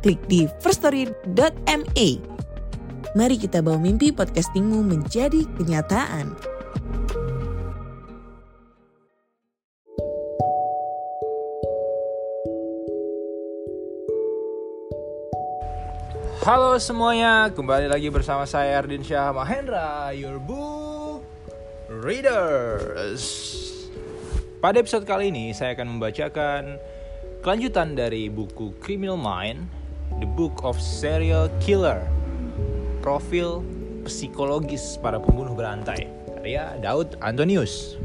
klik di firststory.me. Mari kita bawa mimpi podcastingmu menjadi kenyataan. Halo semuanya, kembali lagi bersama saya Ardin Syah Mahendra, your book readers. Pada episode kali ini saya akan membacakan kelanjutan dari buku Criminal Mind, The Book of Serial Killer, profil psikologis para pembunuh berantai, karya Daud Antonius.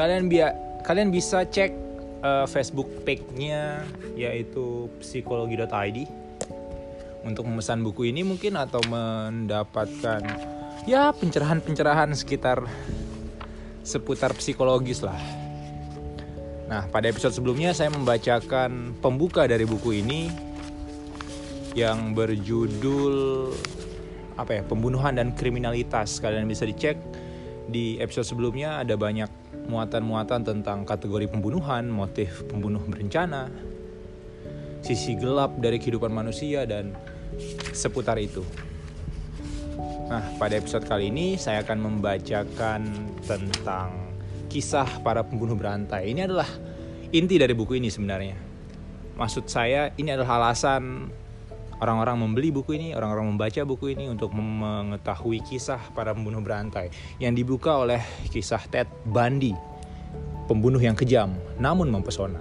Kalian bi kalian bisa cek uh, Facebook page-nya yaitu psikologi.id untuk memesan buku ini mungkin atau mendapatkan ya pencerahan-pencerahan sekitar seputar psikologis lah. Nah, pada episode sebelumnya saya membacakan pembuka dari buku ini yang berjudul apa ya, pembunuhan dan kriminalitas. Kalian bisa dicek di episode sebelumnya ada banyak muatan-muatan tentang kategori pembunuhan, motif pembunuh berencana, sisi gelap dari kehidupan manusia dan seputar itu. Nah, pada episode kali ini saya akan membacakan tentang kisah para pembunuh berantai. Ini adalah inti dari buku ini sebenarnya. Maksud saya, ini adalah alasan orang-orang membeli buku ini, orang-orang membaca buku ini untuk mengetahui kisah para pembunuh berantai yang dibuka oleh kisah Ted Bundy, pembunuh yang kejam namun mempesona.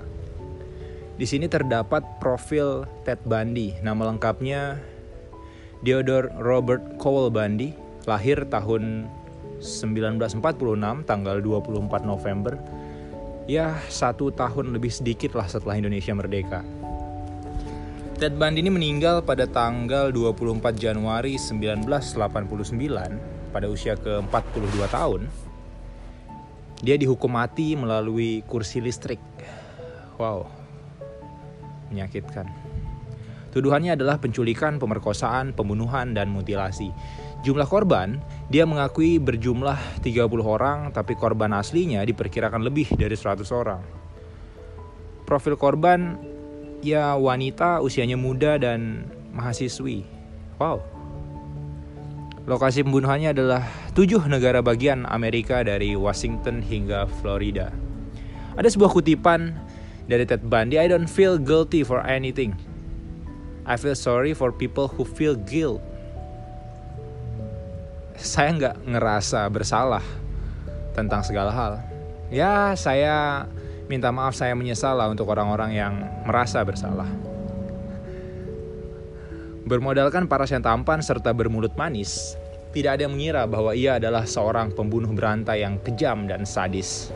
Di sini terdapat profil Ted Bundy. Nama lengkapnya Theodore Robert Cowell Bundy, lahir tahun 1946 tanggal 24 November. Ya, satu tahun lebih sedikit lah setelah Indonesia merdeka. Ted Bundy ini meninggal pada tanggal 24 Januari 1989 pada usia ke-42 tahun. Dia dihukum mati melalui kursi listrik. Wow, menyakitkan. Tuduhannya adalah penculikan, pemerkosaan, pembunuhan, dan mutilasi. Jumlah korban, dia mengakui berjumlah 30 orang, tapi korban aslinya diperkirakan lebih dari 100 orang. Profil korban, ya wanita usianya muda dan mahasiswi. Wow. Lokasi pembunuhannya adalah tujuh negara bagian Amerika dari Washington hingga Florida. Ada sebuah kutipan dari Ted Bundy, I don't feel guilty for anything. I feel sorry for people who feel guilt. Saya nggak ngerasa bersalah tentang segala hal. Ya, saya minta maaf, saya menyesal lah untuk orang-orang yang merasa bersalah. Bermodalkan paras yang tampan serta bermulut manis, tidak ada yang mengira bahwa ia adalah seorang pembunuh berantai yang kejam dan sadis.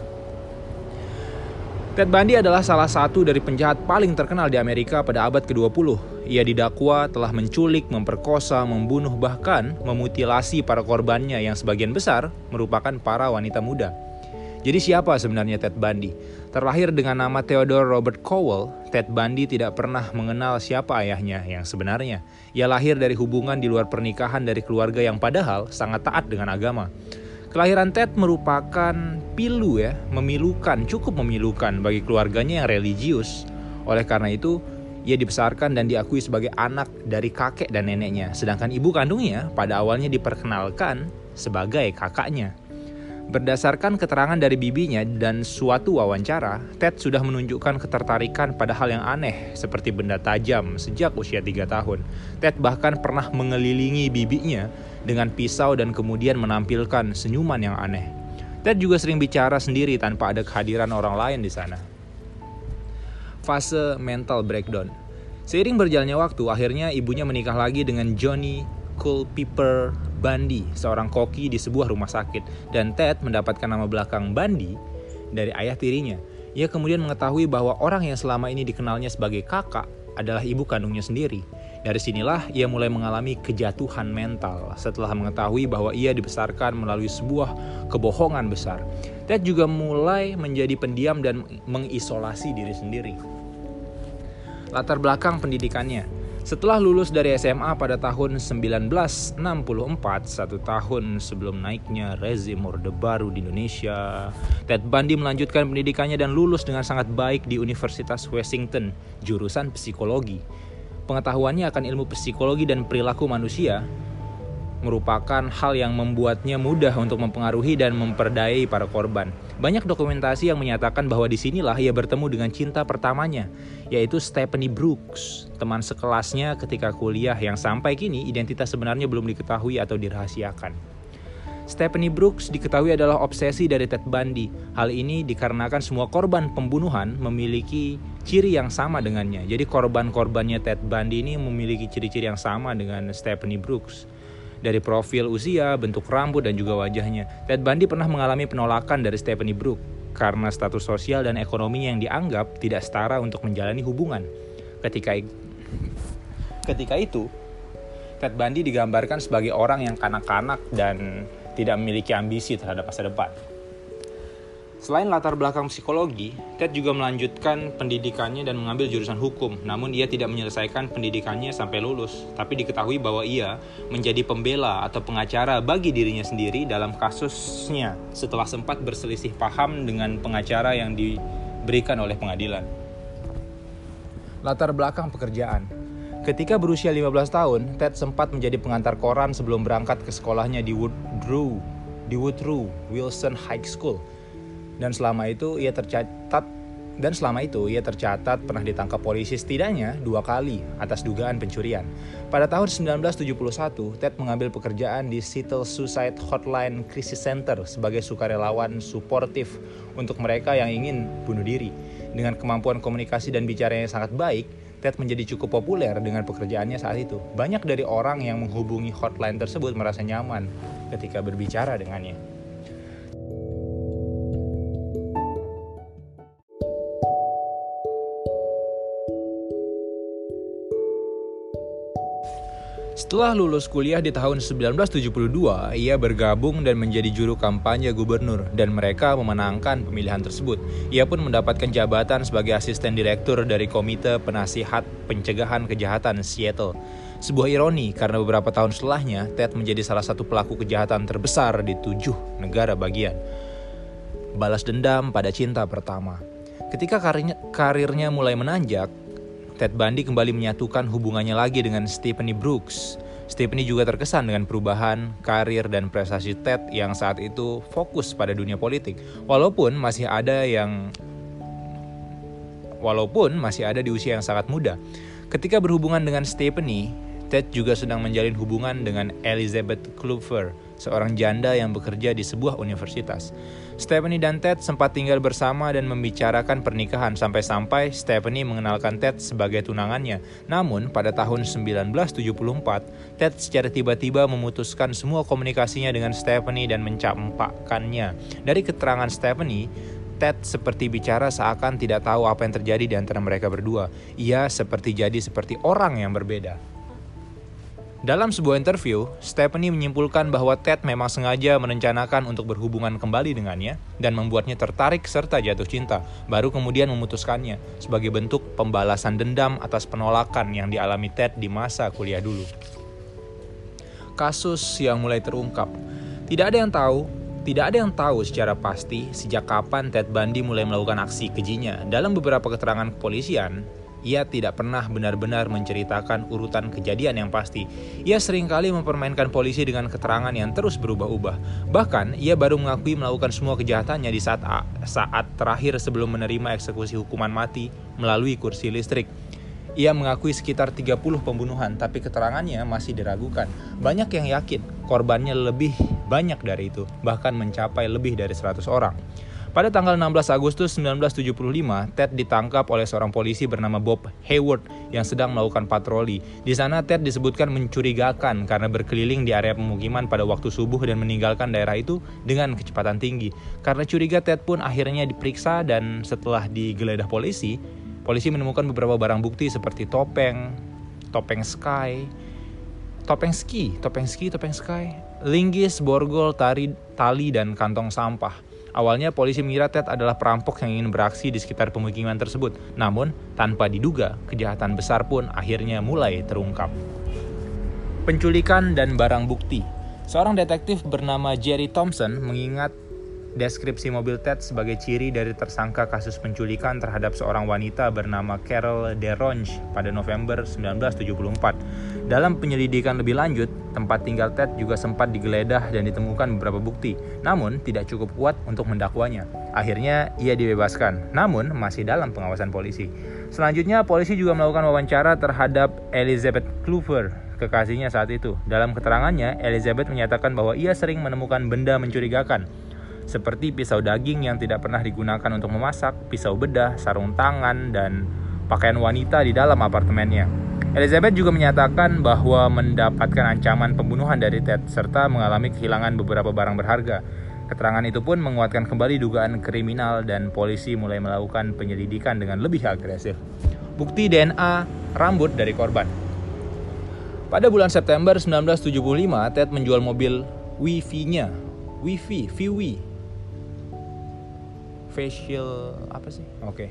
Ted Bundy adalah salah satu dari penjahat paling terkenal di Amerika pada abad ke-20. Ia didakwa telah menculik, memperkosa, membunuh bahkan memutilasi para korbannya yang sebagian besar merupakan para wanita muda. Jadi siapa sebenarnya Ted Bundy? Terlahir dengan nama Theodore Robert Cowell, Ted Bundy tidak pernah mengenal siapa ayahnya yang sebenarnya. Ia lahir dari hubungan di luar pernikahan dari keluarga yang padahal sangat taat dengan agama. Kelahiran Ted merupakan pilu ya, memilukan, cukup memilukan bagi keluarganya yang religius. Oleh karena itu, ia dibesarkan dan diakui sebagai anak dari kakek dan neneknya, sedangkan ibu kandungnya pada awalnya diperkenalkan sebagai kakaknya. Berdasarkan keterangan dari bibinya dan suatu wawancara, Ted sudah menunjukkan ketertarikan pada hal yang aneh seperti benda tajam sejak usia 3 tahun. Ted bahkan pernah mengelilingi bibinya dengan pisau dan kemudian menampilkan senyuman yang aneh. Ted juga sering bicara sendiri tanpa ada kehadiran orang lain di sana. Fase mental breakdown. Seiring berjalannya waktu, akhirnya ibunya menikah lagi dengan Johnny Culpeper Bundy, seorang koki di sebuah rumah sakit. Dan Ted mendapatkan nama belakang Bundy dari ayah tirinya. Ia kemudian mengetahui bahwa orang yang selama ini dikenalnya sebagai kakak adalah ibu kandungnya sendiri. Dari sinilah ia mulai mengalami kejatuhan mental setelah mengetahui bahwa ia dibesarkan melalui sebuah kebohongan besar. Ted juga mulai menjadi pendiam dan mengisolasi diri sendiri. Latar belakang pendidikannya setelah lulus dari SMA pada tahun 1964, satu tahun sebelum naiknya rezim Orde Baru di Indonesia, Ted Bundy melanjutkan pendidikannya dan lulus dengan sangat baik di Universitas Washington, jurusan psikologi. Pengetahuannya akan ilmu psikologi dan perilaku manusia merupakan hal yang membuatnya mudah untuk mempengaruhi dan memperdayai para korban. Banyak dokumentasi yang menyatakan bahwa di sinilah ia bertemu dengan cinta pertamanya, yaitu Stephanie Brooks, teman sekelasnya ketika kuliah yang sampai kini identitas sebenarnya belum diketahui atau dirahasiakan. Stephanie Brooks diketahui adalah obsesi dari Ted Bundy. Hal ini dikarenakan semua korban pembunuhan memiliki ciri yang sama dengannya. Jadi korban-korbannya Ted Bundy ini memiliki ciri-ciri yang sama dengan Stephanie Brooks dari profil usia, bentuk rambut, dan juga wajahnya. Ted Bundy pernah mengalami penolakan dari Stephanie Brook karena status sosial dan ekonominya yang dianggap tidak setara untuk menjalani hubungan. Ketika ketika itu, Ted Bundy digambarkan sebagai orang yang kanak-kanak dan tidak memiliki ambisi terhadap masa depan. Selain latar belakang psikologi, Ted juga melanjutkan pendidikannya dan mengambil jurusan hukum. Namun ia tidak menyelesaikan pendidikannya sampai lulus, tapi diketahui bahwa ia menjadi pembela atau pengacara bagi dirinya sendiri dalam kasusnya setelah sempat berselisih paham dengan pengacara yang diberikan oleh pengadilan. Latar belakang pekerjaan Ketika berusia 15 tahun, Ted sempat menjadi pengantar koran sebelum berangkat ke sekolahnya di Woodrow, di Woodrow Wilson High School dan selama itu ia tercatat dan selama itu ia tercatat pernah ditangkap polisi setidaknya dua kali atas dugaan pencurian. Pada tahun 1971, Ted mengambil pekerjaan di Seattle Suicide Hotline Crisis Center sebagai sukarelawan suportif untuk mereka yang ingin bunuh diri. Dengan kemampuan komunikasi dan bicara yang sangat baik, Ted menjadi cukup populer dengan pekerjaannya saat itu. Banyak dari orang yang menghubungi hotline tersebut merasa nyaman ketika berbicara dengannya. Setelah lulus kuliah di tahun 1972, ia bergabung dan menjadi juru kampanye gubernur dan mereka memenangkan pemilihan tersebut. Ia pun mendapatkan jabatan sebagai asisten direktur dari Komite Penasihat Pencegahan Kejahatan Seattle. Sebuah ironi karena beberapa tahun setelahnya, Ted menjadi salah satu pelaku kejahatan terbesar di tujuh negara bagian. Balas dendam pada cinta pertama. Ketika karirnya, mulai menanjak, Ted Bundy kembali menyatukan hubungannya lagi dengan Stephanie Brooks. Stephanie juga terkesan dengan perubahan karir dan prestasi Ted yang saat itu fokus pada dunia politik. Walaupun masih ada yang walaupun masih ada di usia yang sangat muda. Ketika berhubungan dengan Stephanie, Ted juga sedang menjalin hubungan dengan Elizabeth Kluver, seorang janda yang bekerja di sebuah universitas. Stephanie dan Ted sempat tinggal bersama dan membicarakan pernikahan sampai-sampai Stephanie mengenalkan Ted sebagai tunangannya. Namun, pada tahun 1974, Ted secara tiba-tiba memutuskan semua komunikasinya dengan Stephanie dan mencampakkannya. Dari keterangan Stephanie, Ted seperti bicara seakan tidak tahu apa yang terjadi di antara mereka berdua. Ia seperti jadi seperti orang yang berbeda. Dalam sebuah interview, Stephanie menyimpulkan bahwa Ted memang sengaja merencanakan untuk berhubungan kembali dengannya dan membuatnya tertarik serta jatuh cinta, baru kemudian memutuskannya sebagai bentuk pembalasan dendam atas penolakan yang dialami Ted di masa kuliah dulu. Kasus yang mulai terungkap. Tidak ada yang tahu tidak ada yang tahu secara pasti sejak kapan Ted Bundy mulai melakukan aksi kejinya. Dalam beberapa keterangan kepolisian, ia tidak pernah benar-benar menceritakan urutan kejadian yang pasti. Ia sering kali mempermainkan polisi dengan keterangan yang terus berubah-ubah. Bahkan, ia baru mengakui melakukan semua kejahatannya di saat saat terakhir sebelum menerima eksekusi hukuman mati melalui kursi listrik. Ia mengakui sekitar 30 pembunuhan, tapi keterangannya masih diragukan. Banyak yang yakin korbannya lebih banyak dari itu, bahkan mencapai lebih dari 100 orang. Pada tanggal 16 Agustus 1975, Ted ditangkap oleh seorang polisi bernama Bob Hayward yang sedang melakukan patroli. Di sana Ted disebutkan mencurigakan karena berkeliling di area pemukiman pada waktu subuh dan meninggalkan daerah itu dengan kecepatan tinggi. Karena curiga Ted pun akhirnya diperiksa dan setelah digeledah polisi, Polisi menemukan beberapa barang bukti seperti topeng, topeng sky, topeng ski, topeng ski, topeng sky, linggis, borgol, tari, tali, dan kantong sampah. Awalnya polisi mengira Ted adalah perampok yang ingin beraksi di sekitar pemukiman tersebut. Namun, tanpa diduga, kejahatan besar pun akhirnya mulai terungkap. Penculikan dan barang bukti. Seorang detektif bernama Jerry Thompson mengingat deskripsi mobil Ted sebagai ciri dari tersangka kasus penculikan terhadap seorang wanita bernama Carol DeRonge pada November 1974. Dalam penyelidikan lebih lanjut, tempat tinggal Ted juga sempat digeledah dan ditemukan beberapa bukti, namun tidak cukup kuat untuk mendakwanya. Akhirnya ia dibebaskan, namun masih dalam pengawasan polisi. Selanjutnya, polisi juga melakukan wawancara terhadap Elizabeth Clover, kekasihnya saat itu. Dalam keterangannya, Elizabeth menyatakan bahwa ia sering menemukan benda mencurigakan, seperti pisau daging yang tidak pernah digunakan untuk memasak, pisau bedah, sarung tangan, dan pakaian wanita di dalam apartemennya. Elizabeth juga menyatakan bahwa mendapatkan ancaman pembunuhan dari Ted serta mengalami kehilangan beberapa barang berharga. Keterangan itu pun menguatkan kembali dugaan kriminal dan polisi mulai melakukan penyelidikan dengan lebih agresif. Bukti DNA rambut dari korban. Pada bulan September 1975, Ted menjual mobil Wifi-nya. Wifi, Viwi, facial apa sih? Oke. Okay.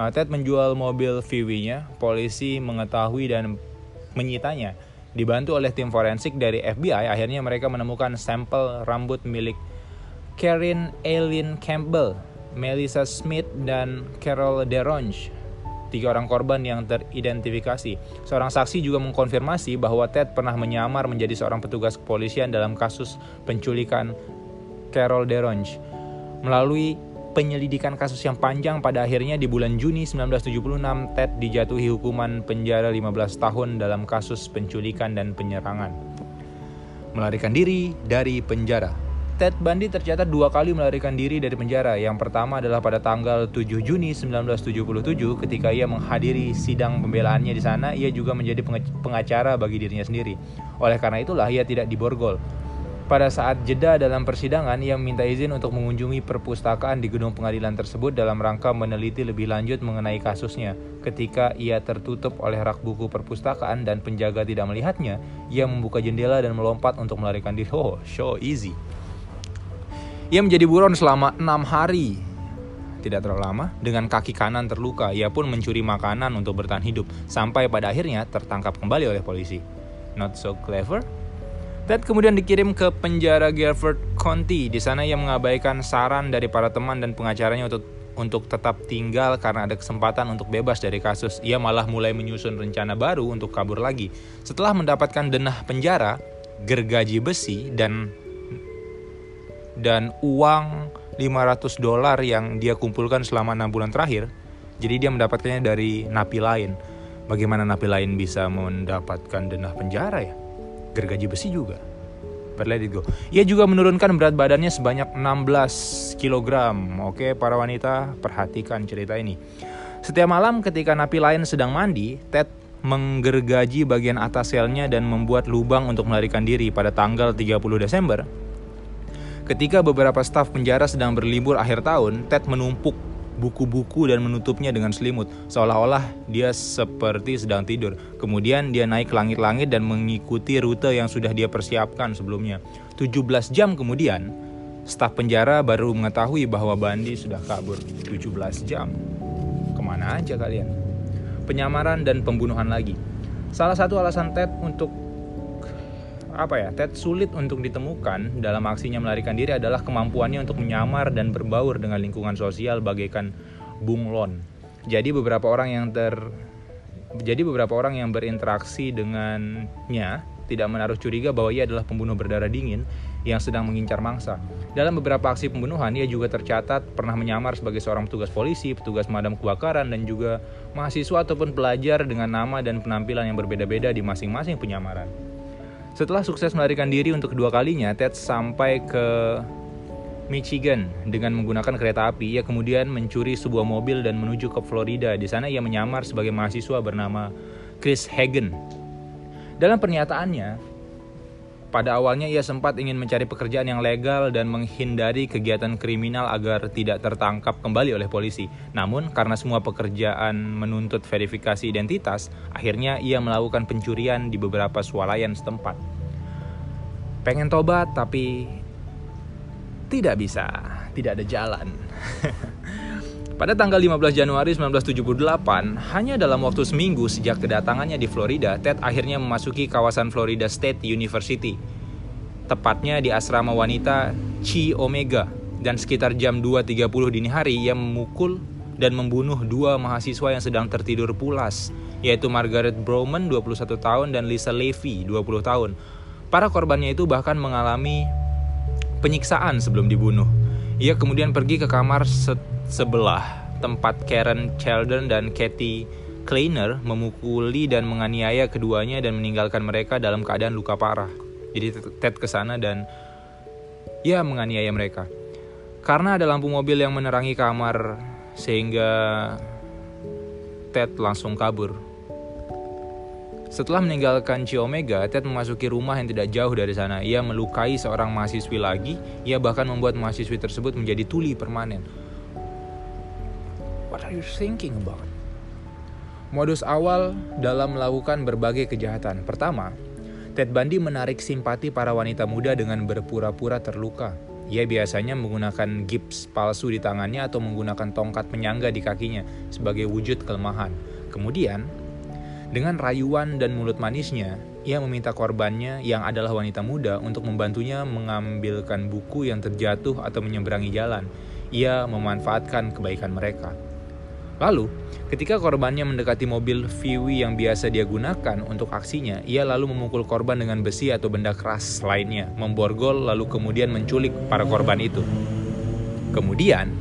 Uh, Ted menjual mobil VW-nya. Polisi mengetahui dan menyitanya. Dibantu oleh tim forensik dari FBI, akhirnya mereka menemukan sampel rambut milik Karen Eileen Campbell, Melissa Smith, dan Carol DeRonge. Tiga orang korban yang teridentifikasi. Seorang saksi juga mengkonfirmasi bahwa Ted pernah menyamar menjadi seorang petugas kepolisian dalam kasus penculikan Carol DeRonge. Melalui penyelidikan kasus yang panjang pada akhirnya di bulan Juni 1976 Ted dijatuhi hukuman penjara 15 tahun dalam kasus penculikan dan penyerangan. Melarikan diri dari penjara. Ted Bundy tercatat dua kali melarikan diri dari penjara. Yang pertama adalah pada tanggal 7 Juni 1977 ketika ia menghadiri sidang pembelaannya di sana, ia juga menjadi pengacara bagi dirinya sendiri. Oleh karena itulah ia tidak diborgol. Pada saat jeda dalam persidangan, ia meminta izin untuk mengunjungi perpustakaan di gedung pengadilan tersebut dalam rangka meneliti lebih lanjut mengenai kasusnya. Ketika ia tertutup oleh rak buku perpustakaan dan penjaga tidak melihatnya, ia membuka jendela dan melompat untuk melarikan diri. Oh, show easy. Ia menjadi buron selama enam hari. Tidak terlalu lama, dengan kaki kanan terluka, ia pun mencuri makanan untuk bertahan hidup, sampai pada akhirnya tertangkap kembali oleh polisi. Not so clever, Ted kemudian dikirim ke penjara Guilford County. Di sana ia mengabaikan saran dari para teman dan pengacaranya untuk untuk tetap tinggal karena ada kesempatan untuk bebas dari kasus. Ia malah mulai menyusun rencana baru untuk kabur lagi. Setelah mendapatkan denah penjara, gergaji besi dan dan uang 500 dolar yang dia kumpulkan selama enam bulan terakhir. Jadi dia mendapatkannya dari napi lain. Bagaimana napi lain bisa mendapatkan denah penjara ya? Gergaji besi juga. Let it go. Ia juga menurunkan berat badannya sebanyak 16 kg. Oke, para wanita, perhatikan cerita ini. Setiap malam ketika napi lain sedang mandi, Ted menggergaji bagian atas selnya dan membuat lubang untuk melarikan diri pada tanggal 30 Desember. Ketika beberapa staf penjara sedang berlibur akhir tahun, Ted menumpuk buku-buku dan menutupnya dengan selimut, seolah-olah dia seperti sedang tidur. Kemudian dia naik ke langit-langit dan mengikuti rute yang sudah dia persiapkan sebelumnya. 17 jam kemudian, staf penjara baru mengetahui bahwa Bandi sudah kabur. 17 jam. Ke mana aja kalian? Penyamaran dan pembunuhan lagi. Salah satu alasan Ted untuk apa ya Ted sulit untuk ditemukan dalam aksinya melarikan diri adalah kemampuannya untuk menyamar dan berbaur dengan lingkungan sosial bagaikan bunglon. Jadi beberapa orang yang ter jadi beberapa orang yang berinteraksi dengannya tidak menaruh curiga bahwa ia adalah pembunuh berdarah dingin yang sedang mengincar mangsa. Dalam beberapa aksi pembunuhan, ia juga tercatat pernah menyamar sebagai seorang petugas polisi, petugas pemadam kebakaran, dan juga mahasiswa ataupun pelajar dengan nama dan penampilan yang berbeda-beda di masing-masing penyamaran. Setelah sukses melarikan diri untuk kedua kalinya, Ted sampai ke Michigan dengan menggunakan kereta api. Ia kemudian mencuri sebuah mobil dan menuju ke Florida. Di sana ia menyamar sebagai mahasiswa bernama Chris Hagen. Dalam pernyataannya, Pada awalnya ia sempat ingin mencari pekerjaan yang legal dan menghindari kegiatan kriminal agar tidak tertangkap kembali oleh polisi. Namun, karena semua pekerjaan menuntut verifikasi identitas, akhirnya ia melakukan pencurian di beberapa swalayan setempat. Pengen tobat tapi tidak bisa, tidak ada jalan. Pada tanggal 15 Januari 1978, hanya dalam waktu seminggu sejak kedatangannya di Florida, Ted akhirnya memasuki kawasan Florida State University. Tepatnya di asrama wanita Chi Omega, dan sekitar jam 2.30 dini hari ia memukul dan membunuh dua mahasiswa yang sedang tertidur pulas, yaitu Margaret Bowman 21 tahun dan Lisa Levy 20 tahun. Para korbannya itu bahkan mengalami penyiksaan sebelum dibunuh. Ia kemudian pergi ke kamar sebelah tempat Karen Sheldon dan Kathy Kleiner memukuli dan menganiaya keduanya dan meninggalkan mereka dalam keadaan luka parah. Jadi Ted ke sana dan ya menganiaya mereka. Karena ada lampu mobil yang menerangi kamar sehingga Ted langsung kabur. Setelah meninggalkan Chi Omega, Ted memasuki rumah yang tidak jauh dari sana. Ia melukai seorang mahasiswi lagi, ia bahkan membuat mahasiswi tersebut menjadi tuli permanen. What are you thinking about? Modus awal dalam melakukan berbagai kejahatan. Pertama, Ted Bundy menarik simpati para wanita muda dengan berpura-pura terluka. Ia biasanya menggunakan gips palsu di tangannya atau menggunakan tongkat penyangga di kakinya sebagai wujud kelemahan. Kemudian, dengan rayuan dan mulut manisnya, ia meminta korbannya yang adalah wanita muda untuk membantunya mengambilkan buku yang terjatuh atau menyeberangi jalan. Ia memanfaatkan kebaikan mereka. Lalu, ketika korbannya mendekati mobil Viwi yang biasa dia gunakan untuk aksinya, ia lalu memukul korban dengan besi atau benda keras lainnya, memborgol lalu kemudian menculik para korban itu. Kemudian,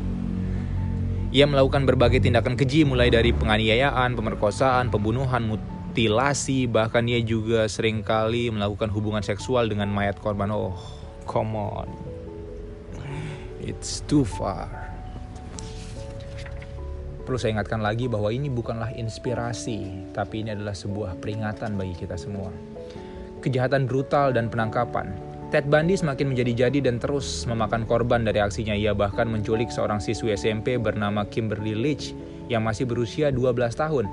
ia melakukan berbagai tindakan keji mulai dari penganiayaan, pemerkosaan, pembunuhan, mutilasi, bahkan ia juga sering kali melakukan hubungan seksual dengan mayat korban. Oh, come on. It's too far. Perlu saya ingatkan lagi bahwa ini bukanlah inspirasi, tapi ini adalah sebuah peringatan bagi kita semua. Kejahatan brutal dan penangkapan. Ted Bundy semakin menjadi-jadi dan terus memakan korban dari aksinya. Ia bahkan menculik seorang siswi SMP bernama Kimberly Leach yang masih berusia 12 tahun.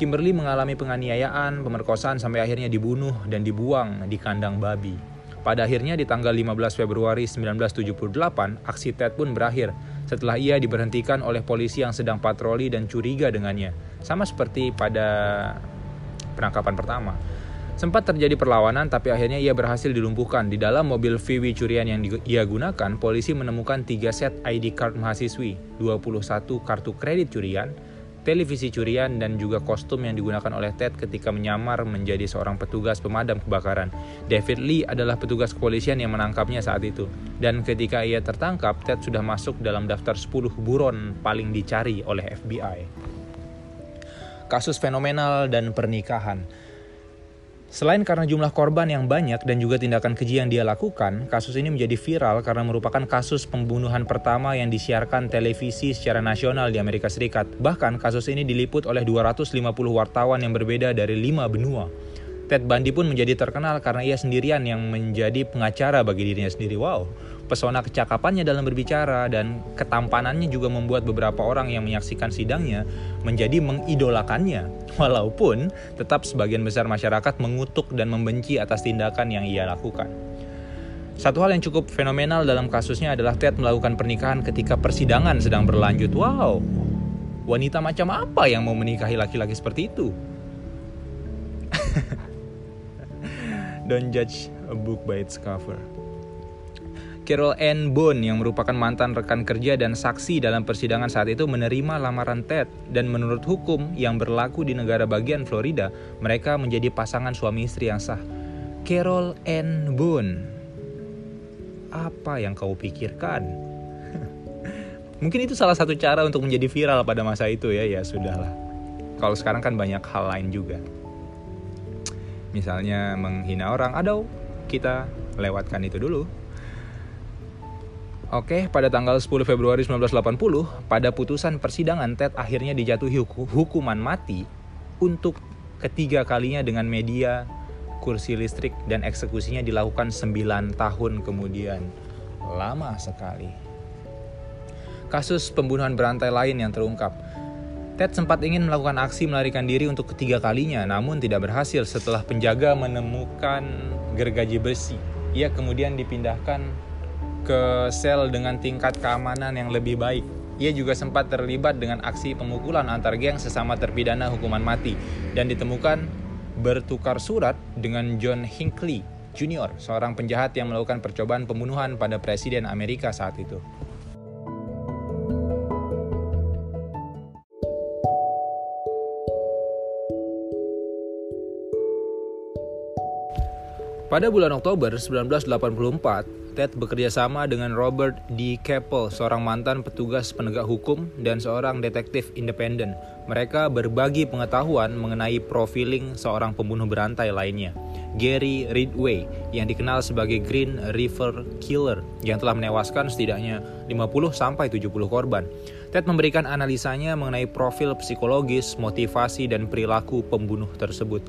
Kimberly mengalami penganiayaan, pemerkosaan sampai akhirnya dibunuh dan dibuang di kandang babi. Pada akhirnya di tanggal 15 Februari 1978, aksi Ted pun berakhir setelah ia diberhentikan oleh polisi yang sedang patroli dan curiga dengannya. Sama seperti pada penangkapan pertama. Sempat terjadi perlawanan tapi akhirnya ia berhasil dilumpuhkan. Di dalam mobil VW curian yang ia gunakan, polisi menemukan 3 set ID card mahasiswi, 21 kartu kredit curian, televisi curian, dan juga kostum yang digunakan oleh Ted ketika menyamar menjadi seorang petugas pemadam kebakaran. David Lee adalah petugas kepolisian yang menangkapnya saat itu. Dan ketika ia tertangkap, Ted sudah masuk dalam daftar 10 buron paling dicari oleh FBI. Kasus fenomenal dan pernikahan. Selain karena jumlah korban yang banyak dan juga tindakan keji yang dia lakukan, kasus ini menjadi viral karena merupakan kasus pembunuhan pertama yang disiarkan televisi secara nasional di Amerika Serikat. Bahkan kasus ini diliput oleh 250 wartawan yang berbeda dari lima benua. Ted Bundy pun menjadi terkenal karena ia sendirian yang menjadi pengacara bagi dirinya sendiri. Wow, pesona kecakapannya dalam berbicara dan ketampanannya juga membuat beberapa orang yang menyaksikan sidangnya menjadi mengidolakannya. Walaupun tetap sebagian besar masyarakat mengutuk dan membenci atas tindakan yang ia lakukan. Satu hal yang cukup fenomenal dalam kasusnya adalah Ted melakukan pernikahan ketika persidangan sedang berlanjut. Wow, wanita macam apa yang mau menikahi laki-laki seperti itu? Don't judge a book by its cover. Carol Ann Bone yang merupakan mantan rekan kerja dan saksi dalam persidangan saat itu menerima lamaran Ted dan menurut hukum yang berlaku di negara bagian Florida, mereka menjadi pasangan suami istri yang sah. Carol Ann Bone. Apa yang kau pikirkan? Mungkin itu salah satu cara untuk menjadi viral pada masa itu ya, ya sudahlah. Kalau sekarang kan banyak hal lain juga misalnya menghina orang atau kita lewatkan itu dulu. Oke, pada tanggal 10 Februari 1980, pada putusan persidangan Ted akhirnya dijatuhi hukuman mati untuk ketiga kalinya dengan media kursi listrik dan eksekusinya dilakukan 9 tahun kemudian. Lama sekali. Kasus pembunuhan berantai lain yang terungkap. Ted sempat ingin melakukan aksi melarikan diri untuk ketiga kalinya, namun tidak berhasil setelah penjaga menemukan gergaji besi. Ia kemudian dipindahkan ke sel dengan tingkat keamanan yang lebih baik. Ia juga sempat terlibat dengan aksi pemukulan antar geng sesama terpidana hukuman mati dan ditemukan bertukar surat dengan John Hinckley Jr., seorang penjahat yang melakukan percobaan pembunuhan pada Presiden Amerika saat itu. Pada bulan Oktober 1984, Ted bekerja sama dengan Robert D. Keppel, seorang mantan petugas penegak hukum dan seorang detektif independen. Mereka berbagi pengetahuan mengenai profiling seorang pembunuh berantai lainnya, Gary Ridway, yang dikenal sebagai Green River Killer, yang telah menewaskan setidaknya 50-70 korban. Ted memberikan analisanya mengenai profil psikologis, motivasi, dan perilaku pembunuh tersebut.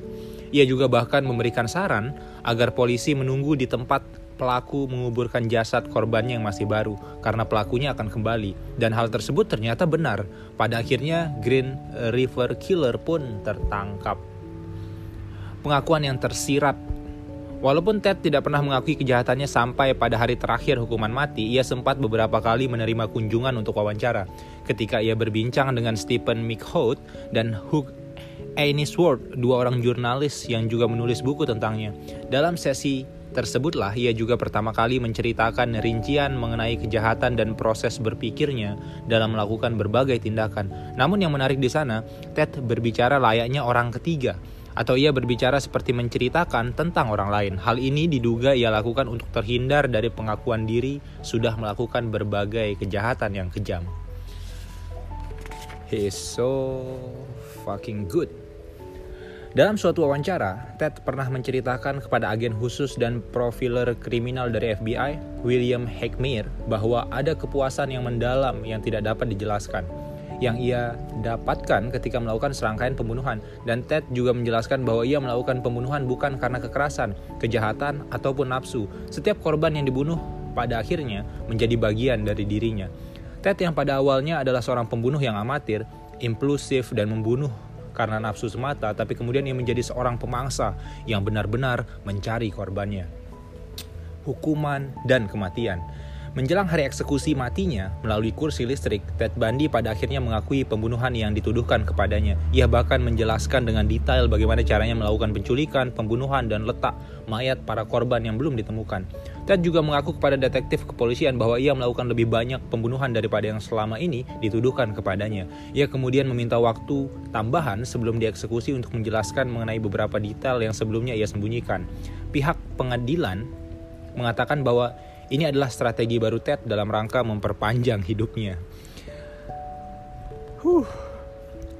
Ia juga bahkan memberikan saran agar polisi menunggu di tempat pelaku menguburkan jasad korbannya yang masih baru karena pelakunya akan kembali dan hal tersebut ternyata benar. Pada akhirnya Green River Killer pun tertangkap. Pengakuan yang tersirat Walaupun Ted tidak pernah mengakui kejahatannya sampai pada hari terakhir hukuman mati, ia sempat beberapa kali menerima kunjungan untuk wawancara. Ketika ia berbincang dengan Stephen McHout dan Hugh Ainsworth, dua orang jurnalis yang juga menulis buku tentangnya. Dalam sesi tersebutlah ia juga pertama kali menceritakan rincian mengenai kejahatan dan proses berpikirnya dalam melakukan berbagai tindakan. Namun yang menarik di sana, Ted berbicara layaknya orang ketiga atau ia berbicara seperti menceritakan tentang orang lain. Hal ini diduga ia lakukan untuk terhindar dari pengakuan diri sudah melakukan berbagai kejahatan yang kejam. He is so fucking good. Dalam suatu wawancara, Ted pernah menceritakan kepada agen khusus dan profiler kriminal dari FBI, William Heckmeyer, bahwa ada kepuasan yang mendalam yang tidak dapat dijelaskan yang ia dapatkan ketika melakukan serangkaian pembunuhan dan Ted juga menjelaskan bahwa ia melakukan pembunuhan bukan karena kekerasan, kejahatan, ataupun nafsu. Setiap korban yang dibunuh pada akhirnya menjadi bagian dari dirinya. Ted yang pada awalnya adalah seorang pembunuh yang amatir, impulsif dan membunuh karena nafsu semata, tapi kemudian ia menjadi seorang pemangsa yang benar-benar mencari korbannya. Hukuman dan kematian. Menjelang hari eksekusi matinya melalui kursi listrik, Ted Bundy pada akhirnya mengakui pembunuhan yang dituduhkan kepadanya. Ia bahkan menjelaskan dengan detail bagaimana caranya melakukan penculikan, pembunuhan, dan letak mayat para korban yang belum ditemukan. Ted juga mengaku kepada detektif kepolisian bahwa ia melakukan lebih banyak pembunuhan daripada yang selama ini dituduhkan kepadanya. Ia kemudian meminta waktu tambahan sebelum dieksekusi untuk menjelaskan mengenai beberapa detail yang sebelumnya ia sembunyikan. Pihak pengadilan mengatakan bahwa ini adalah strategi baru Ted dalam rangka memperpanjang hidupnya. Huh.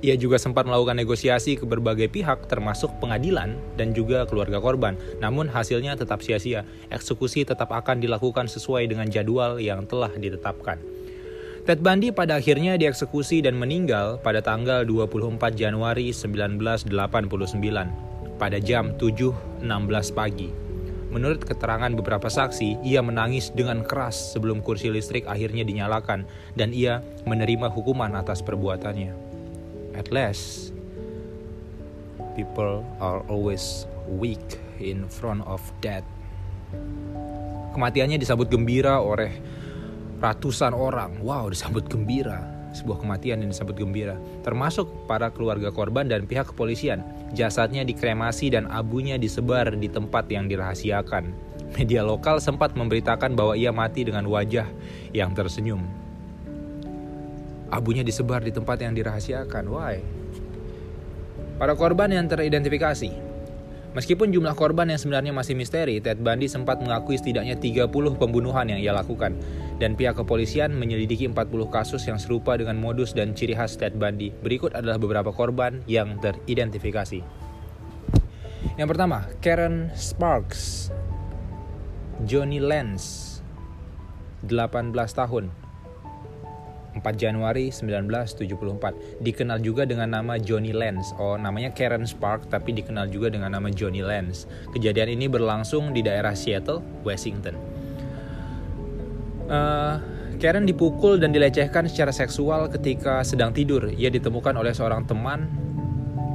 Ia juga sempat melakukan negosiasi ke berbagai pihak termasuk pengadilan dan juga keluarga korban. Namun hasilnya tetap sia-sia. Eksekusi tetap akan dilakukan sesuai dengan jadwal yang telah ditetapkan. Ted Bundy pada akhirnya dieksekusi dan meninggal pada tanggal 24 Januari 1989 pada jam 7.16 pagi. Menurut keterangan beberapa saksi, ia menangis dengan keras sebelum kursi listrik akhirnya dinyalakan dan ia menerima hukuman atas perbuatannya. At last, people are always weak in front of death. Kematiannya disambut gembira oleh ratusan orang. Wow, disambut gembira sebuah kematian yang disambut gembira, termasuk para keluarga korban dan pihak kepolisian. Jasadnya dikremasi dan abunya disebar di tempat yang dirahasiakan. Media lokal sempat memberitakan bahwa ia mati dengan wajah yang tersenyum. Abunya disebar di tempat yang dirahasiakan. Why? Para korban yang teridentifikasi Meskipun jumlah korban yang sebenarnya masih misteri, Ted Bundy sempat mengakui setidaknya 30 pembunuhan yang ia lakukan. Dan pihak kepolisian menyelidiki 40 kasus yang serupa dengan modus dan ciri khas Ted Bundy. Berikut adalah beberapa korban yang teridentifikasi. Yang pertama, Karen Sparks. Johnny Lenz, 18 tahun. 4 Januari 1974. Dikenal juga dengan nama Johnny Lenz. Oh, namanya Karen Spark tapi dikenal juga dengan nama Johnny Lenz. Kejadian ini berlangsung di daerah Seattle, Washington. Uh, Karen dipukul dan dilecehkan secara seksual ketika sedang tidur. Ia ditemukan oleh seorang teman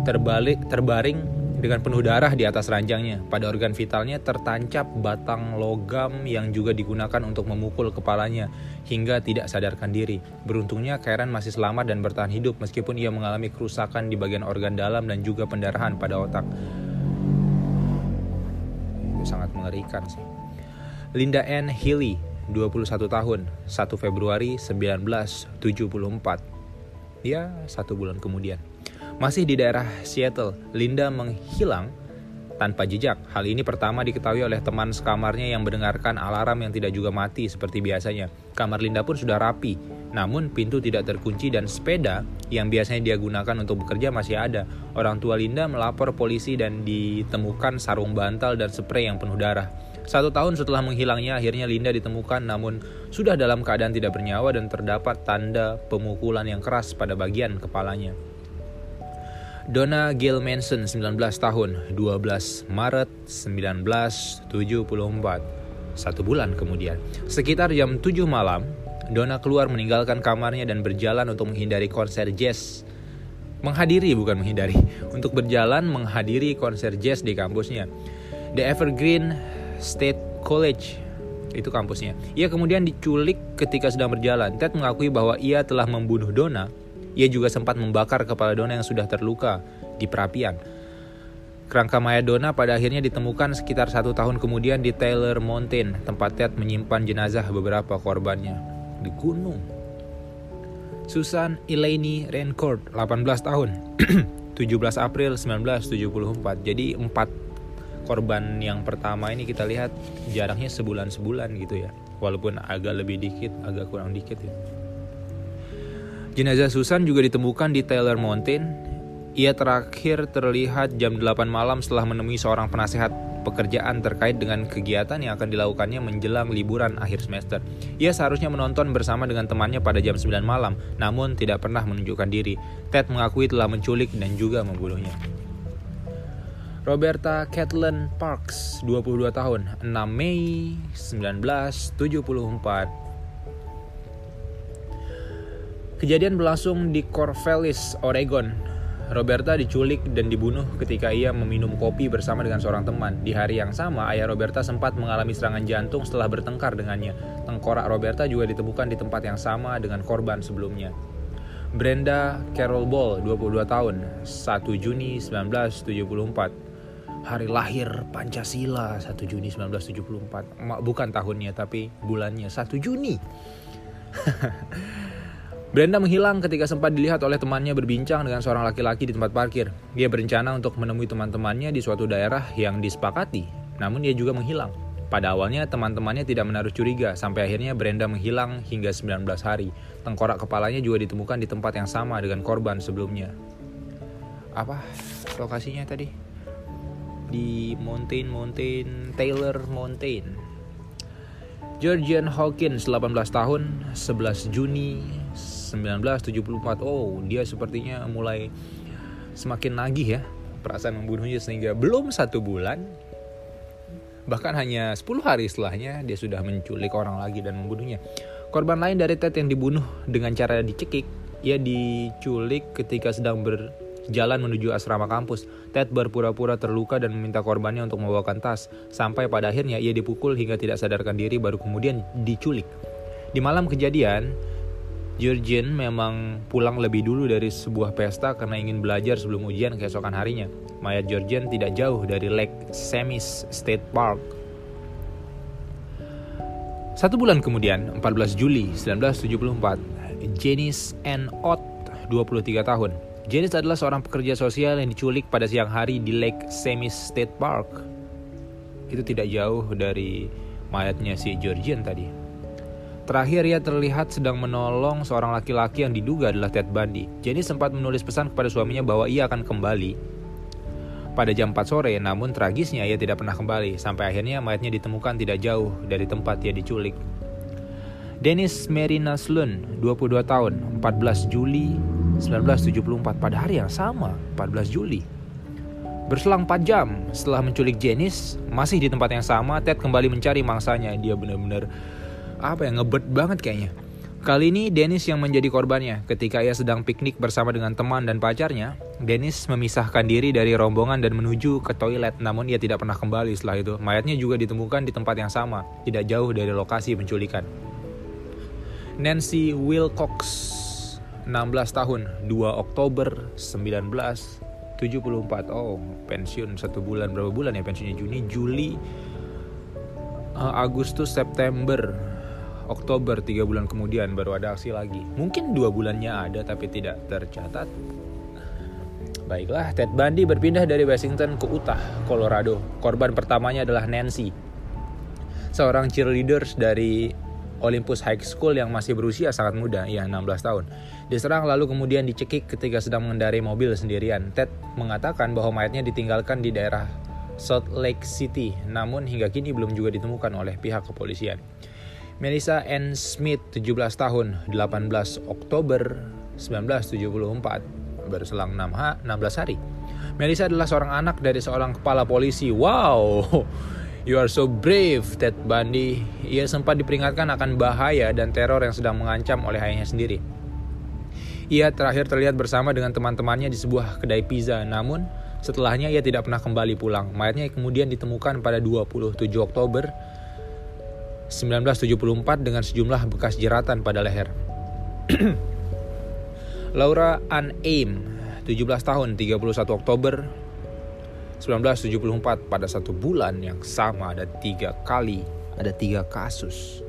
terbalik terbaring dengan penuh darah di atas ranjangnya. Pada organ vitalnya tertancap batang logam yang juga digunakan untuk memukul kepalanya hingga tidak sadarkan diri. Beruntungnya Karen masih selamat dan bertahan hidup meskipun ia mengalami kerusakan di bagian organ dalam dan juga pendarahan pada otak. Itu sangat mengerikan sih. Linda Ann Healy, 21 tahun, 1 Februari 1974. Ya, satu bulan kemudian. Masih di daerah Seattle, Linda menghilang tanpa jejak. Hal ini pertama diketahui oleh teman sekamarnya yang mendengarkan alarm yang tidak juga mati seperti biasanya. Kamar Linda pun sudah rapi, namun pintu tidak terkunci dan sepeda yang biasanya dia gunakan untuk bekerja masih ada. Orang tua Linda melapor polisi dan ditemukan sarung bantal dan spray yang penuh darah. Satu tahun setelah menghilangnya, akhirnya Linda ditemukan namun sudah dalam keadaan tidak bernyawa dan terdapat tanda pemukulan yang keras pada bagian kepalanya. Donna Gail Manson 19 tahun 12 Maret 1974 Satu bulan kemudian. Sekitar jam 7 malam Donna keluar meninggalkan kamarnya dan berjalan untuk menghindari konser jazz. Menghadiri bukan menghindari. Untuk berjalan menghadiri konser jazz di kampusnya. The Evergreen State College itu kampusnya. Ia kemudian diculik ketika sedang berjalan. Ted mengakui bahwa ia telah membunuh Donna ia juga sempat membakar kepala Dona yang sudah terluka di perapian. Kerangka mayat Dona pada akhirnya ditemukan sekitar satu tahun kemudian di Taylor Mountain, tempat Ted menyimpan jenazah beberapa korbannya di gunung. Susan Elaine Rencourt, 18 tahun, 17 April 1974. Jadi empat korban yang pertama ini kita lihat jaraknya sebulan-sebulan gitu ya. Walaupun agak lebih dikit, agak kurang dikit ya. Jenazah Susan juga ditemukan di Taylor Mountain. Ia terakhir terlihat jam 8 malam setelah menemui seorang penasehat pekerjaan terkait dengan kegiatan yang akan dilakukannya menjelang liburan akhir semester. Ia seharusnya menonton bersama dengan temannya pada jam 9 malam, namun tidak pernah menunjukkan diri. Ted mengakui telah menculik dan juga membunuhnya. Roberta Kathleen Parks, 22 tahun, 6 Mei 1974 Kejadian berlangsung di Corvallis, Oregon. Roberta diculik dan dibunuh ketika ia meminum kopi bersama dengan seorang teman. Di hari yang sama, ayah Roberta sempat mengalami serangan jantung setelah bertengkar dengannya. Tengkorak Roberta juga ditemukan di tempat yang sama dengan korban sebelumnya. Brenda Carol Ball, 22 tahun, 1 Juni 1974. Hari lahir Pancasila 1 Juni 1974. Bukan tahunnya tapi bulannya 1 Juni. Brenda menghilang ketika sempat dilihat oleh temannya berbincang dengan seorang laki-laki di tempat parkir. Dia berencana untuk menemui teman-temannya di suatu daerah yang disepakati, namun dia juga menghilang. Pada awalnya teman-temannya tidak menaruh curiga, sampai akhirnya Brenda menghilang hingga 19 hari. Tengkorak kepalanya juga ditemukan di tempat yang sama dengan korban sebelumnya. Apa lokasinya tadi? Di Mountain Mountain Taylor Mountain. Georgian Hawkins 18 tahun 11 Juni 1974 oh dia sepertinya mulai semakin nagih ya perasaan membunuhnya sehingga belum satu bulan bahkan hanya 10 hari setelahnya dia sudah menculik orang lagi dan membunuhnya korban lain dari Ted yang dibunuh dengan cara dicekik ia diculik ketika sedang berjalan menuju asrama kampus. Ted berpura-pura terluka dan meminta korbannya untuk membawakan tas. Sampai pada akhirnya ia dipukul hingga tidak sadarkan diri baru kemudian diculik. Di malam kejadian, Jurgen memang pulang lebih dulu dari sebuah pesta karena ingin belajar sebelum ujian keesokan harinya. Mayat Jurgen tidak jauh dari Lake Semis State Park. Satu bulan kemudian, 14 Juli 1974, Janice N. Ott, 23 tahun. Janice adalah seorang pekerja sosial yang diculik pada siang hari di Lake Semis State Park. Itu tidak jauh dari mayatnya si Georgian tadi. Terakhir ia terlihat sedang menolong seorang laki-laki yang diduga adalah Ted Bundy. Jenny sempat menulis pesan kepada suaminya bahwa ia akan kembali pada jam 4 sore, namun tragisnya ia tidak pernah kembali, sampai akhirnya mayatnya ditemukan tidak jauh dari tempat ia diculik. Dennis Merina Slun, 22 tahun, 14 Juli 1974 pada hari yang sama, 14 Juli. Berselang 4 jam setelah menculik Janice, masih di tempat yang sama, Ted kembali mencari mangsanya. Dia benar-benar apa ya ngebet banget kayaknya. Kali ini Dennis yang menjadi korbannya. Ketika ia sedang piknik bersama dengan teman dan pacarnya, Dennis memisahkan diri dari rombongan dan menuju ke toilet, namun ia tidak pernah kembali setelah itu. Mayatnya juga ditemukan di tempat yang sama, tidak jauh dari lokasi penculikan. Nancy Wilcox, 16 tahun, 2 Oktober 1974. Oh, pensiun satu bulan berapa bulan ya pensiunnya Juni, Juli, uh, Agustus, September, Oktober tiga bulan kemudian baru ada aksi lagi. Mungkin dua bulannya ada tapi tidak tercatat. Baiklah, Ted Bundy berpindah dari Washington ke Utah, Colorado. Korban pertamanya adalah Nancy, seorang cheerleaders dari Olympus High School yang masih berusia sangat muda, ya 16 tahun. Diserang lalu kemudian dicekik ketika sedang mengendarai mobil sendirian. Ted mengatakan bahwa mayatnya ditinggalkan di daerah Salt Lake City, namun hingga kini belum juga ditemukan oleh pihak kepolisian. Melissa N. Smith, 17 tahun, 18 Oktober 1974, berselang 6 ha, 16 hari. Melissa adalah seorang anak dari seorang kepala polisi. Wow, You are so brave, Ted Bundy. Ia sempat diperingatkan akan bahaya dan teror yang sedang mengancam oleh ayahnya sendiri. Ia terakhir terlihat bersama dengan teman-temannya di sebuah kedai pizza, namun setelahnya ia tidak pernah kembali pulang. Mayatnya kemudian ditemukan pada 27 Oktober 1974 dengan sejumlah bekas jeratan pada leher. Laura Ann Aim, 17 tahun, 31 Oktober 1974 pada satu bulan yang sama ada tiga kali, ada tiga kasus.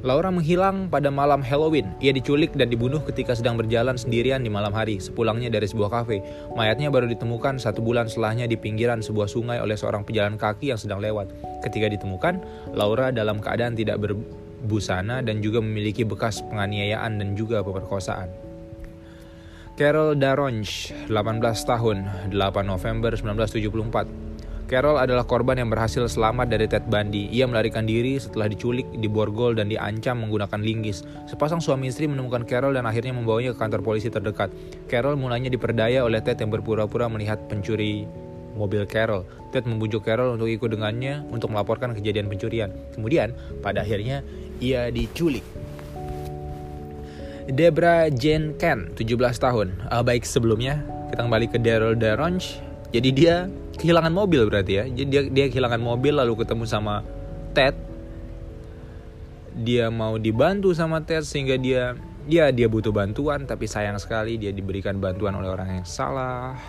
Laura menghilang pada malam Halloween. Ia diculik dan dibunuh ketika sedang berjalan sendirian di malam hari, sepulangnya dari sebuah kafe. Mayatnya baru ditemukan satu bulan setelahnya di pinggiran sebuah sungai oleh seorang pejalan kaki yang sedang lewat. Ketika ditemukan, Laura dalam keadaan tidak berbusana dan juga memiliki bekas penganiayaan dan juga pemerkosaan. Carol Daronch, 18 tahun, 8 November 1974. Carol adalah korban yang berhasil selamat dari Ted Bundy. Ia melarikan diri setelah diculik, diborgol, dan diancam menggunakan linggis. Sepasang suami istri menemukan Carol dan akhirnya membawanya ke kantor polisi terdekat. Carol mulanya diperdaya oleh Ted yang berpura-pura melihat pencuri mobil Carol. Ted membujuk Carol untuk ikut dengannya untuk melaporkan kejadian pencurian. Kemudian, pada akhirnya, ia diculik. Debra Jane Ken, 17 tahun. Uh, baik sebelumnya, kita kembali ke Daryl Daronch. Jadi dia kehilangan mobil berarti ya. Jadi dia, dia kehilangan mobil lalu ketemu sama Ted. Dia mau dibantu sama Ted sehingga dia ya dia butuh bantuan tapi sayang sekali dia diberikan bantuan oleh orang yang salah.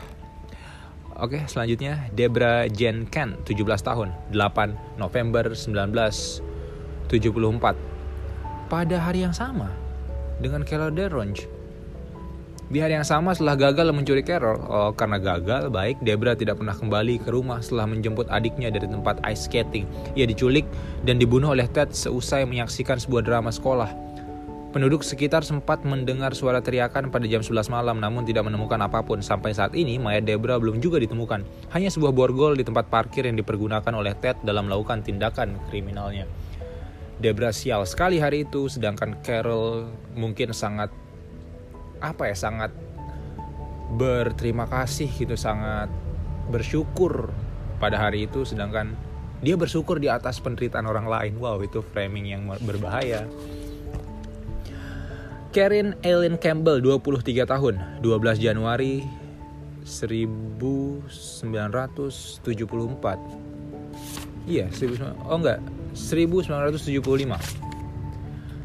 Oke, selanjutnya Debra Jane Ken, 17 tahun, 8 November 1974. Pada hari yang sama, dengan Carol Deronge. Di hari yang sama setelah gagal mencuri Carol, oh, karena gagal, baik Debra tidak pernah kembali ke rumah setelah menjemput adiknya dari tempat ice skating. Ia diculik dan dibunuh oleh Ted seusai menyaksikan sebuah drama sekolah. Penduduk sekitar sempat mendengar suara teriakan pada jam 11 malam namun tidak menemukan apa pun. Sampai saat ini, mayat Debra belum juga ditemukan. Hanya sebuah borgol di tempat parkir yang dipergunakan oleh Ted dalam melakukan tindakan kriminalnya. Debra sial sekali hari itu sedangkan Carol mungkin sangat apa ya sangat berterima kasih gitu sangat bersyukur pada hari itu. Sedangkan dia bersyukur di atas penderitaan orang lain. Wow itu framing yang berbahaya. Karen Ellen Campbell 23 tahun 12 Januari 1974 iya 19, oh enggak. 1975.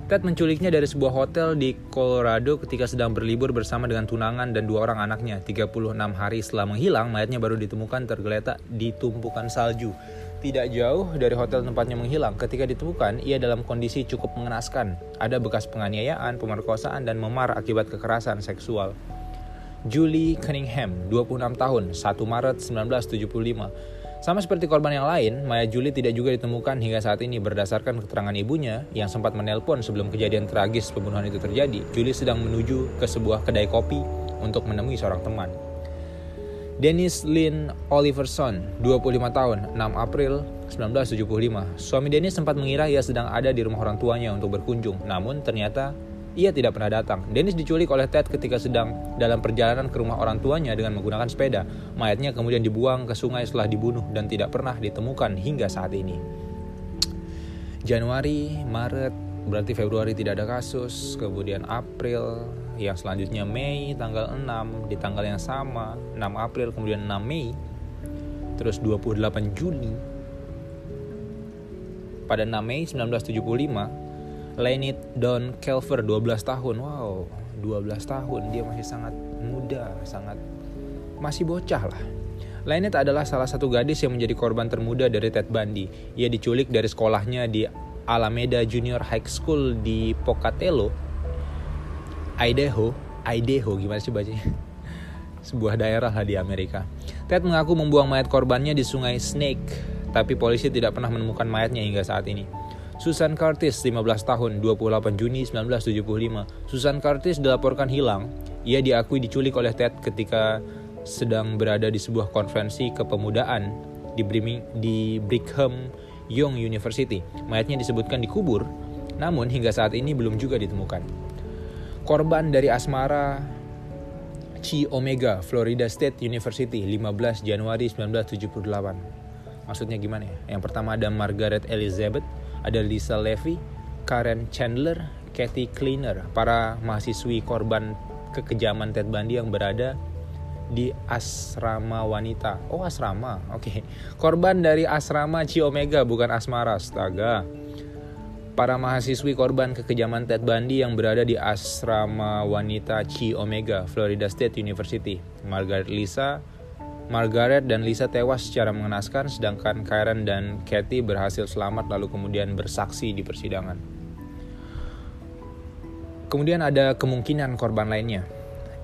Ted menculiknya dari sebuah hotel di Colorado ketika sedang berlibur bersama dengan tunangan dan dua orang anaknya. 36 hari setelah menghilang, mayatnya baru ditemukan tergeletak di tumpukan salju. Tidak jauh dari hotel tempatnya menghilang, ketika ditemukan, ia dalam kondisi cukup mengenaskan. Ada bekas penganiayaan, pemerkosaan, dan memar akibat kekerasan seksual. Julie Cunningham, 26 tahun, 1 Maret 1975 sama seperti korban yang lain, Maya Julie tidak juga ditemukan hingga saat ini berdasarkan keterangan ibunya yang sempat menelpon sebelum kejadian tragis pembunuhan itu terjadi. Julie sedang menuju ke sebuah kedai kopi untuk menemui seorang teman. Dennis Lynn Oliverson, 25 tahun, 6 April 1975. Suami Dennis sempat mengira ia sedang ada di rumah orang tuanya untuk berkunjung, namun ternyata ia tidak pernah datang. Dennis diculik oleh Ted ketika sedang dalam perjalanan ke rumah orang tuanya dengan menggunakan sepeda. Mayatnya kemudian dibuang ke sungai setelah dibunuh dan tidak pernah ditemukan hingga saat ini. Januari, Maret, berarti Februari tidak ada kasus, kemudian April, yang selanjutnya Mei tanggal 6, di tanggal yang sama, 6 April, kemudian 6 Mei, terus 28 Juni, pada 6 Mei 1975, Leonid Don Kelver 12 tahun. Wow, 12 tahun dia masih sangat muda, sangat masih bocah lah. Leonid adalah salah satu gadis yang menjadi korban termuda dari Ted Bundy. Ia diculik dari sekolahnya di Alameda Junior High School di Pocatello, Idaho. Idaho gimana sih bacanya? Sebuah daerah lah di Amerika. Ted mengaku membuang mayat korbannya di sungai Snake tapi polisi tidak pernah menemukan mayatnya hingga saat ini. Susan Curtis, 15 tahun, 28 Juni 1975. Susan Curtis dilaporkan hilang. Ia diakui diculik oleh Ted ketika sedang berada di sebuah konferensi kepemudaan di, di Brigham Young University. Mayatnya disebutkan dikubur, namun hingga saat ini belum juga ditemukan. Korban dari asmara Chi Omega, Florida State University, 15 Januari 1978. Maksudnya gimana ya? Yang pertama ada Margaret Elizabeth, ada Lisa Levy, Karen Chandler, Kathy Cleaner, para mahasiswi korban kekejaman Ted Bundy yang berada di asrama wanita. Oh asrama, oke. Okay. Korban dari asrama Chi Omega bukan asmara, astaga. Para mahasiswi korban kekejaman Ted Bundy yang berada di asrama wanita Chi Omega, Florida State University. Margaret Lisa, Margaret dan Lisa tewas secara mengenaskan, sedangkan Karen dan Kathy berhasil selamat lalu kemudian bersaksi di persidangan. Kemudian ada kemungkinan korban lainnya.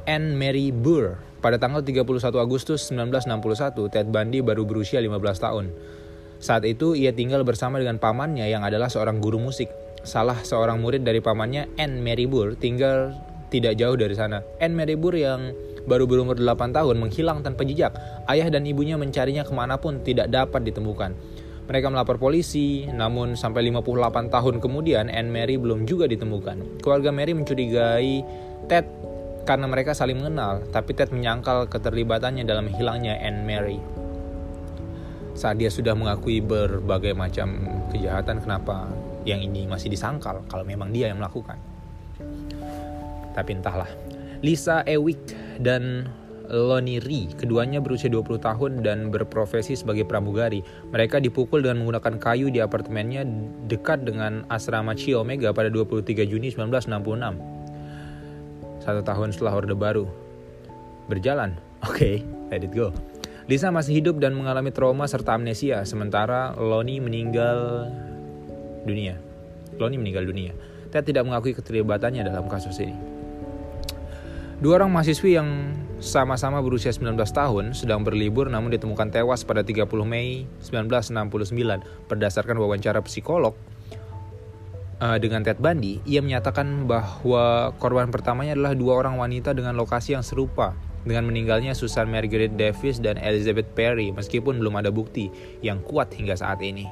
Anne Mary Burr. Pada tanggal 31 Agustus 1961, Ted Bundy baru berusia 15 tahun. Saat itu ia tinggal bersama dengan pamannya yang adalah seorang guru musik. Salah seorang murid dari pamannya, Anne Mary Burr, tinggal tidak jauh dari sana. Anne Mary Burr yang baru berumur 8 tahun menghilang tanpa jejak. Ayah dan ibunya mencarinya ke mana pun tidak dapat ditemukan. Mereka melapor polisi, namun sampai 58 tahun kemudian Anne Mary belum juga ditemukan. Keluarga Mary mencurigai Ted karena mereka saling mengenal, tapi Ted menyangkal keterlibatannya dalam hilangnya Anne Mary. Saat dia sudah mengakui berbagai macam kejahatan, kenapa yang ini masih disangkal kalau memang dia yang melakukan? Tapi entahlah. Lisa Ewick dan Lonnie Ri. Keduanya berusia 20 tahun dan berprofesi sebagai pramugari. Mereka dipukul dengan menggunakan kayu di apartemennya dekat dengan asrama Chi Omega pada 23 Juni 1966. Satu tahun setelah Orde Baru. Berjalan. Oke, okay, let it go. Lisa masih hidup dan mengalami trauma serta amnesia, sementara Lonnie meninggal dunia. Lonnie meninggal dunia. Ted tidak mengakui keterlibatannya dalam kasus ini. Dua orang mahasiswi yang sama-sama berusia 19 tahun sedang berlibur namun ditemukan tewas pada 30 Mei 1969 berdasarkan wawancara psikolog uh, dengan Ted Bundy, ia menyatakan bahwa korban pertamanya adalah dua orang wanita dengan lokasi yang serupa dengan meninggalnya Susan Margaret Davis dan Elizabeth Perry meskipun belum ada bukti yang kuat hingga saat ini.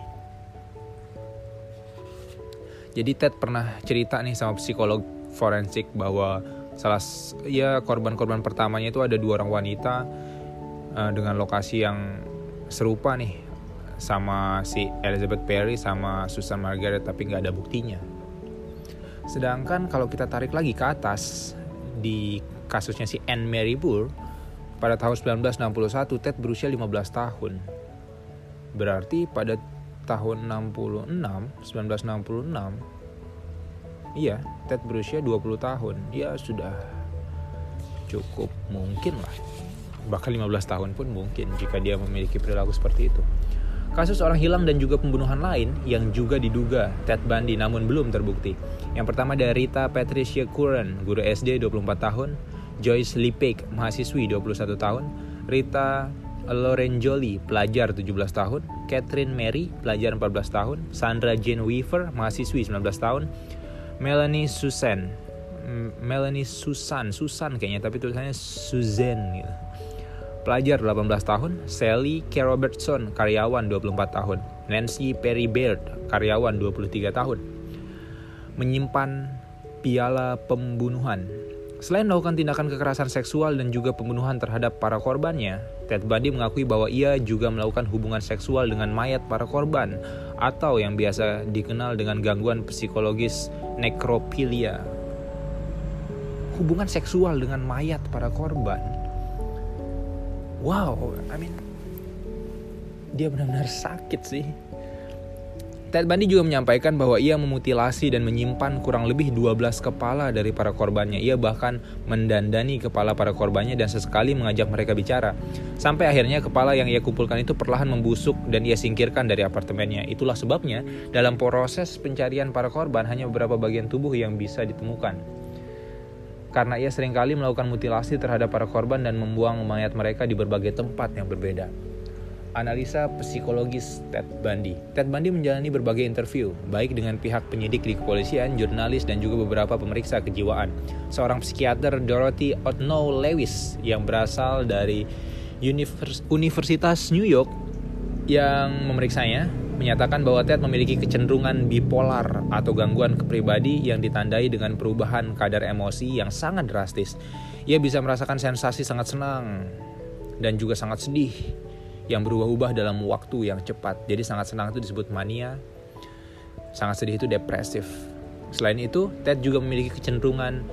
Jadi Ted pernah cerita nih sama psikolog forensik bahwa salah ya korban-korban pertamanya itu ada dua orang wanita uh, dengan lokasi yang serupa nih sama si Elizabeth Perry sama Susan Margaret tapi nggak ada buktinya. Sedangkan kalau kita tarik lagi ke atas di kasusnya si Anne Mary Burr pada tahun 1961 Ted berusia 15 tahun. Berarti pada tahun 66, 1966 Iya, Ted berusia 20 tahun. Ya sudah cukup mungkin lah. Bahkan 15 tahun pun mungkin jika dia memiliki perilaku seperti itu. Kasus orang hilang dan juga pembunuhan lain yang juga diduga Ted Bundy namun belum terbukti. Yang pertama dari Rita Patricia Curran, guru SD 24 tahun, Joyce Lipek, mahasiswi 21 tahun, Rita Lorenjoli, pelajar 17 tahun, Catherine Mary, pelajar 14 tahun, Sandra Jane Weaver, mahasiswi 19 tahun, Melanie Susan. Melanie Susan. Susan kayaknya tapi tulisannya Susan gitu. Pelajar 18 tahun Sally K. Robertson karyawan 24 tahun. Nancy Perry Baird, karyawan 23 tahun, menyimpan piala pembunuhan. Selain melakukan tindakan kekerasan seksual dan juga pembunuhan terhadap para korbannya, Ted Bundy mengakui bahwa ia juga melakukan hubungan seksual dengan mayat para korban atau yang biasa dikenal dengan gangguan psikologis nekropilia. Hubungan seksual dengan mayat para korban. Wow, I mean dia benar-benar sakit sih. Ted Bundy juga menyampaikan bahwa ia memutilasi dan menyimpan kurang lebih 12 kepala dari para korbannya. Ia bahkan mendandani kepala para korbannya dan sesekali mengajak mereka bicara. Sampai akhirnya kepala yang ia kumpulkan itu perlahan membusuk dan ia singkirkan dari apartemennya. Itulah sebabnya dalam proses pencarian para korban hanya beberapa bagian tubuh yang bisa ditemukan. Karena ia sering kali melakukan mutilasi terhadap para korban dan membuang mayat mereka di berbagai tempat yang berbeda analisa psikologis Ted Bundy. Ted Bundy menjalani berbagai interview, baik dengan pihak penyidik di kepolisian, jurnalis, dan juga beberapa pemeriksa kejiwaan. Seorang psikiater Dorothy Otno Lewis yang berasal dari Univers Universitas New York yang memeriksanya menyatakan bahwa Ted memiliki kecenderungan bipolar atau gangguan kepribadi yang ditandai dengan perubahan kadar emosi yang sangat drastis. Ia bisa merasakan sensasi sangat senang dan juga sangat sedih yang berubah-ubah dalam waktu yang cepat. Jadi sangat senang itu disebut mania, sangat sedih itu depresif. Selain itu, Ted juga memiliki kecenderungan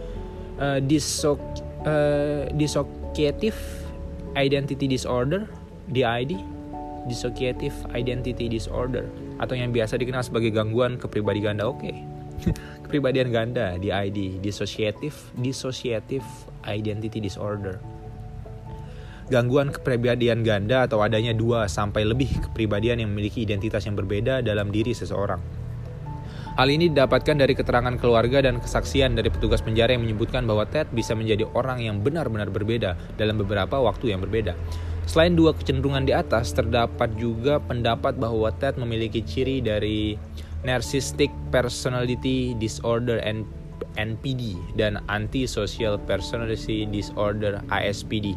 uh, disok, uh, dissociative identity disorder (DID), dissociative identity disorder atau yang biasa dikenal sebagai gangguan kepribadian ganda. Oke. Okay. kepribadian ganda (DID), dissociative dissociative identity disorder gangguan kepribadian ganda atau adanya dua sampai lebih kepribadian yang memiliki identitas yang berbeda dalam diri seseorang. Hal ini didapatkan dari keterangan keluarga dan kesaksian dari petugas penjara yang menyebutkan bahwa Ted bisa menjadi orang yang benar-benar berbeda dalam beberapa waktu yang berbeda. Selain dua kecenderungan di atas, terdapat juga pendapat bahwa Ted memiliki ciri dari Narcissistic Personality Disorder NPD dan Antisocial Personality Disorder ASPD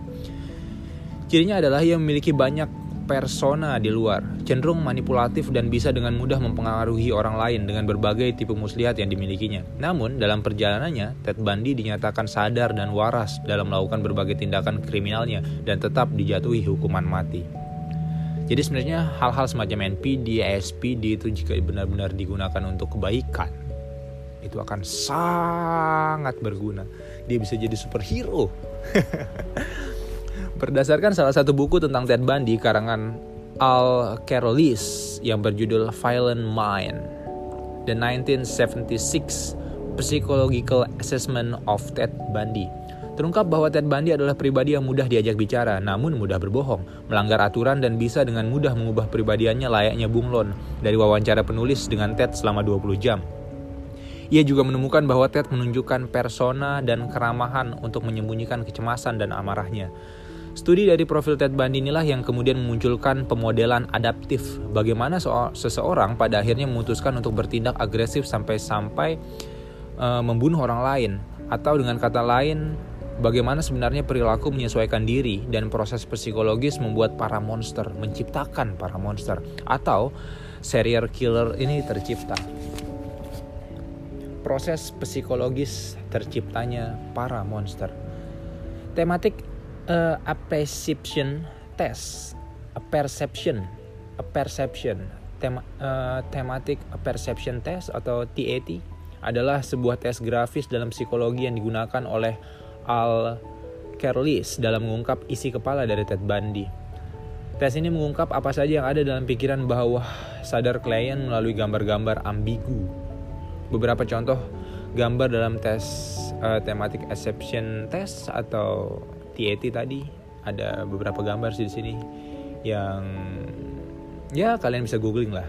Cirinya adalah ia memiliki banyak persona di luar, cenderung manipulatif dan bisa dengan mudah mempengaruhi orang lain dengan berbagai tipe muslihat yang dimilikinya. Namun, dalam perjalanannya, Ted Bundy dinyatakan sadar dan waras dalam melakukan berbagai tindakan kriminalnya dan tetap dijatuhi hukuman mati. Jadi sebenarnya hal-hal semacam NPD, SPD itu jika benar-benar digunakan untuk kebaikan, itu akan sangat berguna. Dia bisa jadi superhero. Berdasarkan salah satu buku tentang Ted Bundy karangan Al Carolis yang berjudul Violent Mind, The 1976 Psychological Assessment of Ted Bundy. Terungkap bahwa Ted Bundy adalah pribadi yang mudah diajak bicara, namun mudah berbohong, melanggar aturan dan bisa dengan mudah mengubah pribadiannya layaknya bunglon dari wawancara penulis dengan Ted selama 20 jam. Ia juga menemukan bahwa Ted menunjukkan persona dan keramahan untuk menyembunyikan kecemasan dan amarahnya. Studi dari profil Ted Bundy inilah yang kemudian memunculkan pemodelan adaptif bagaimana seseorang pada akhirnya memutuskan untuk bertindak agresif sampai-sampai e, membunuh orang lain atau dengan kata lain bagaimana sebenarnya perilaku menyesuaikan diri dan proses psikologis membuat para monster menciptakan para monster atau serial killer ini tercipta. Proses psikologis terciptanya para monster. Tematik a perception test, a perception, a perception, tema, uh, thematic perception test atau TAT adalah sebuah tes grafis dalam psikologi yang digunakan oleh Al Kerlis dalam mengungkap isi kepala dari Ted Bundy. Tes ini mengungkap apa saja yang ada dalam pikiran bawah sadar klien melalui gambar-gambar ambigu. Beberapa contoh gambar dalam tes uh, thematic perception test atau TAT tadi ada beberapa gambar sih di sini yang ya kalian bisa googling lah.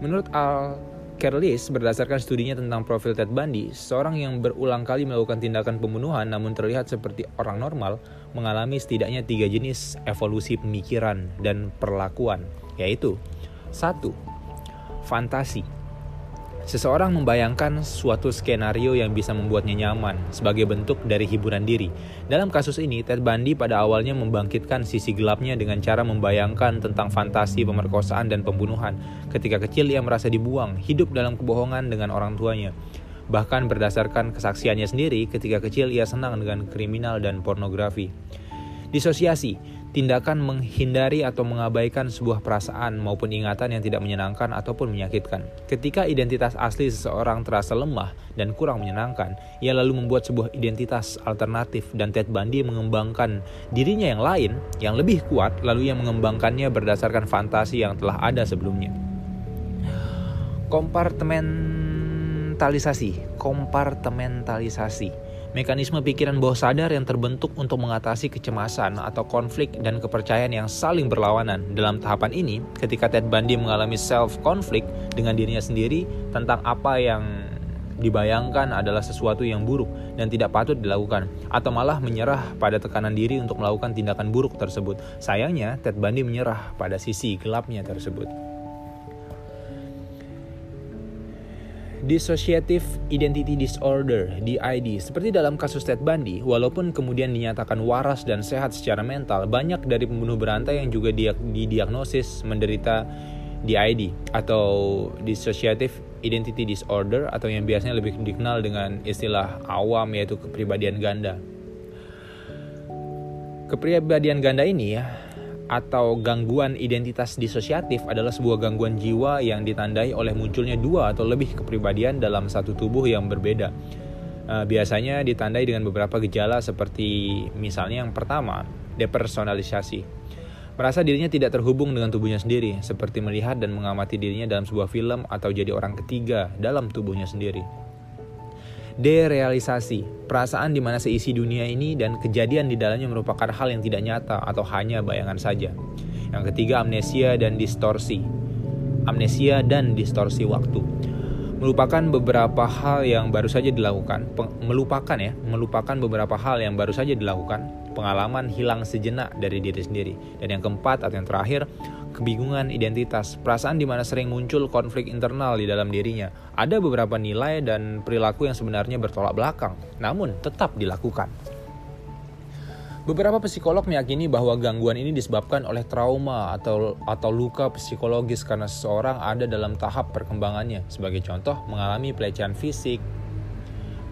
Menurut Al Kerlis, berdasarkan studinya tentang profil Ted Bundy, seorang yang berulang kali melakukan tindakan pembunuhan namun terlihat seperti orang normal mengalami setidaknya tiga jenis evolusi pemikiran dan perlakuan, yaitu satu, fantasi. Seseorang membayangkan suatu skenario yang bisa membuatnya nyaman sebagai bentuk dari hiburan diri. Dalam kasus ini, Ted Bundy pada awalnya membangkitkan sisi gelapnya dengan cara membayangkan tentang fantasi pemerkosaan dan pembunuhan. Ketika kecil ia merasa dibuang, hidup dalam kebohongan dengan orang tuanya. Bahkan berdasarkan kesaksiannya sendiri, ketika kecil ia senang dengan kriminal dan pornografi. Disosiasi, tindakan menghindari atau mengabaikan sebuah perasaan maupun ingatan yang tidak menyenangkan ataupun menyakitkan. Ketika identitas asli seseorang terasa lemah dan kurang menyenangkan, ia lalu membuat sebuah identitas alternatif dan Ted Bundy mengembangkan dirinya yang lain yang lebih kuat lalu ia mengembangkannya berdasarkan fantasi yang telah ada sebelumnya. Kompartementalisasi, kompartementalisasi mekanisme pikiran bawah sadar yang terbentuk untuk mengatasi kecemasan atau konflik dan kepercayaan yang saling berlawanan. Dalam tahapan ini, ketika Ted Bundy mengalami self-conflict dengan dirinya sendiri tentang apa yang dibayangkan adalah sesuatu yang buruk dan tidak patut dilakukan, atau malah menyerah pada tekanan diri untuk melakukan tindakan buruk tersebut. Sayangnya, Ted Bundy menyerah pada sisi gelapnya tersebut. Dissociative Identity Disorder (DID). Seperti dalam kasus Ted Bundy, walaupun kemudian dinyatakan waras dan sehat secara mental, banyak dari pembunuh berantai yang juga didiagnosis menderita DID atau Dissociative Identity Disorder atau yang biasanya lebih dikenal dengan istilah awam yaitu kepribadian ganda. Kepribadian ganda ini ya atau gangguan identitas disosiatif adalah sebuah gangguan jiwa yang ditandai oleh munculnya dua atau lebih kepribadian dalam satu tubuh yang berbeda. Uh, biasanya ditandai dengan beberapa gejala seperti misalnya yang pertama, depersonalisasi. Merasa dirinya tidak terhubung dengan tubuhnya sendiri, seperti melihat dan mengamati dirinya dalam sebuah film atau jadi orang ketiga dalam tubuhnya sendiri. Derealisasi, perasaan di mana seisi dunia ini dan kejadian di dalamnya merupakan hal yang tidak nyata atau hanya bayangan saja. Yang ketiga, amnesia dan distorsi. Amnesia dan distorsi waktu. Melupakan beberapa hal yang baru saja dilakukan, melupakan ya, melupakan beberapa hal yang baru saja dilakukan, pengalaman hilang sejenak dari diri sendiri. Dan yang keempat atau yang terakhir, kebingungan identitas, perasaan di mana sering muncul konflik internal di dalam dirinya. Ada beberapa nilai dan perilaku yang sebenarnya bertolak belakang, namun tetap dilakukan. Beberapa psikolog meyakini bahwa gangguan ini disebabkan oleh trauma atau atau luka psikologis karena seseorang ada dalam tahap perkembangannya. Sebagai contoh, mengalami pelecehan fisik,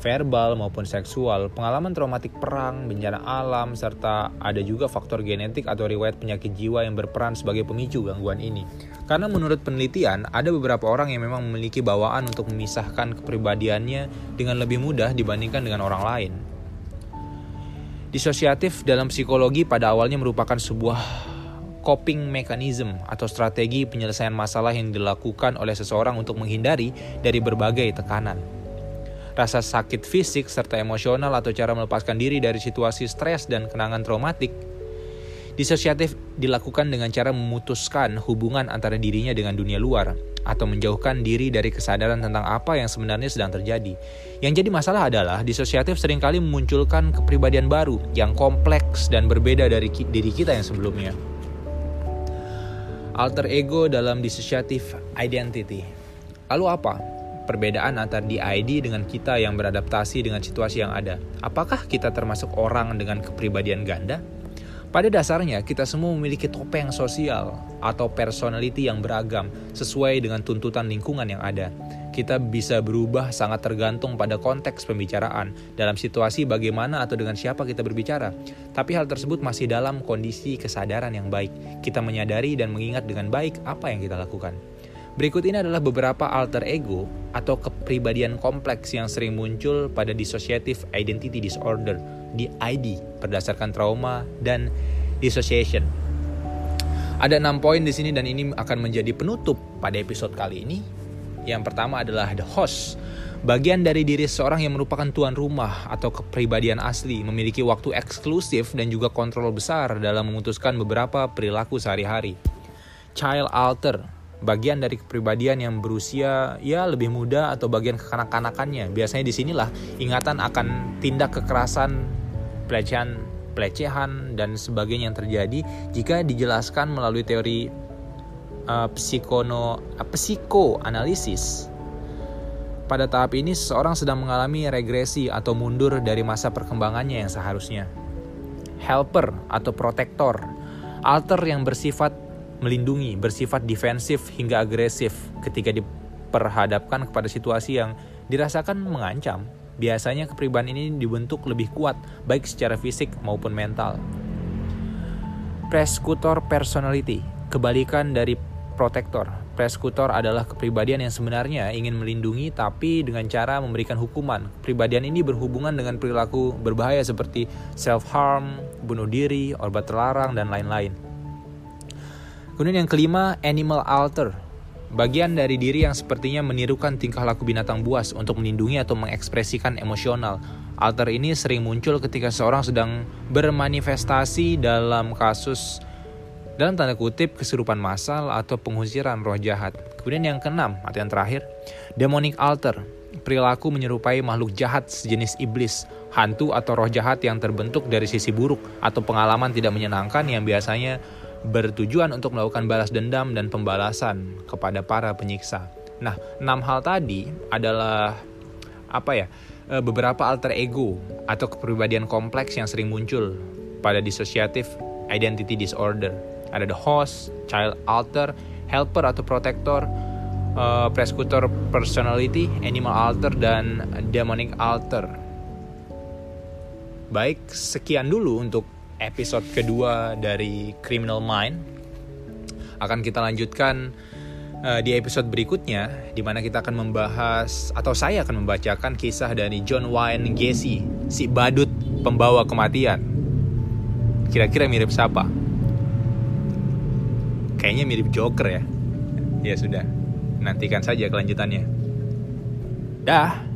verbal maupun seksual, pengalaman traumatik perang, bencana alam, serta ada juga faktor genetik atau riwayat penyakit jiwa yang berperan sebagai pemicu gangguan ini. Karena menurut penelitian, ada beberapa orang yang memang memiliki bawaan untuk memisahkan kepribadiannya dengan lebih mudah dibandingkan dengan orang lain. Disosiatif dalam psikologi pada awalnya merupakan sebuah coping mechanism atau strategi penyelesaian masalah yang dilakukan oleh seseorang untuk menghindari dari berbagai tekanan rasa sakit fisik serta emosional atau cara melepaskan diri dari situasi stres dan kenangan traumatik. Disosiatif dilakukan dengan cara memutuskan hubungan antara dirinya dengan dunia luar atau menjauhkan diri dari kesadaran tentang apa yang sebenarnya sedang terjadi. Yang jadi masalah adalah disosiatif sering kali memunculkan kepribadian baru yang kompleks dan berbeda dari diri kita yang sebelumnya. Alter ego dalam dissociative identity. Lalu apa? Perbedaan antara DID dengan kita yang beradaptasi dengan situasi yang ada. Apakah kita termasuk orang dengan kepribadian ganda? Pada dasarnya, kita semua memiliki topeng sosial atau personality yang beragam sesuai dengan tuntutan lingkungan yang ada. Kita bisa berubah sangat tergantung pada konteks pembicaraan, dalam situasi bagaimana atau dengan siapa kita berbicara. Tapi hal tersebut masih dalam kondisi kesadaran yang baik. Kita menyadari dan mengingat dengan baik apa yang kita lakukan. Berikut ini adalah beberapa alter ego atau kepribadian kompleks yang sering muncul pada dissociative identity disorder (DID) berdasarkan trauma dan dissociation. Ada enam poin di sini dan ini akan menjadi penutup pada episode kali ini. Yang pertama adalah the host, bagian dari diri seorang yang merupakan tuan rumah atau kepribadian asli, memiliki waktu eksklusif dan juga kontrol besar dalam memutuskan beberapa perilaku sehari-hari. Child alter, bagian dari kepribadian yang berusia ya lebih muda atau bagian kekanak-kanakannya. Biasanya di sinilah ingatan akan tindak kekerasan, pelecehan, pelecehan dan sebagainya yang terjadi jika dijelaskan melalui teori uh, psikono uh, psikoanalisis. pada tahap ini seseorang sedang mengalami regresi atau mundur dari masa perkembangannya yang seharusnya. Helper atau protektor, alter yang bersifat melindungi, bersifat defensif hingga agresif ketika diperhadapkan kepada situasi yang dirasakan mengancam. Biasanya kepribadian ini dibentuk lebih kuat, baik secara fisik maupun mental. Preskutor personality, kebalikan dari protektor. Preskutor adalah kepribadian yang sebenarnya ingin melindungi tapi dengan cara memberikan hukuman. Kepribadian ini berhubungan dengan perilaku berbahaya seperti self-harm, bunuh diri, obat terlarang, dan lain-lain. Kemudian yang kelima, animal alter. Bagian dari diri yang sepertinya menirukan tingkah laku binatang buas untuk melindungi atau mengekspresikan emosional. Alter ini sering muncul ketika seorang sedang bermanifestasi dalam kasus dalam tanda kutip kesurupan massal atau pengusiran roh jahat. Kemudian yang keenam atau yang terakhir, demonic alter, perilaku menyerupai makhluk jahat sejenis iblis, hantu atau roh jahat yang terbentuk dari sisi buruk atau pengalaman tidak menyenangkan yang biasanya bertujuan untuk melakukan balas dendam dan pembalasan kepada para penyiksa. Nah, enam hal tadi adalah apa ya? e, Beberapa alter ego atau kepribadian kompleks yang sering muncul pada dissociative identity disorder. Ada the host, child alter, helper atau protector, uh, prescutor personality, animal alter dan demonic alter. Baik, sekian dulu untuk episode kedua dari Criminal Mind. Akan kita lanjutkan uh, di episode berikutnya, di mana kita akan membahas atau saya akan membacakan kisah dari John Wayne Gacy, si badut pembawa kematian. Kira-kira mirip siapa? Kayaknya mirip Joker ya. Ya sudah, nantikan saja kelanjutannya. Dah.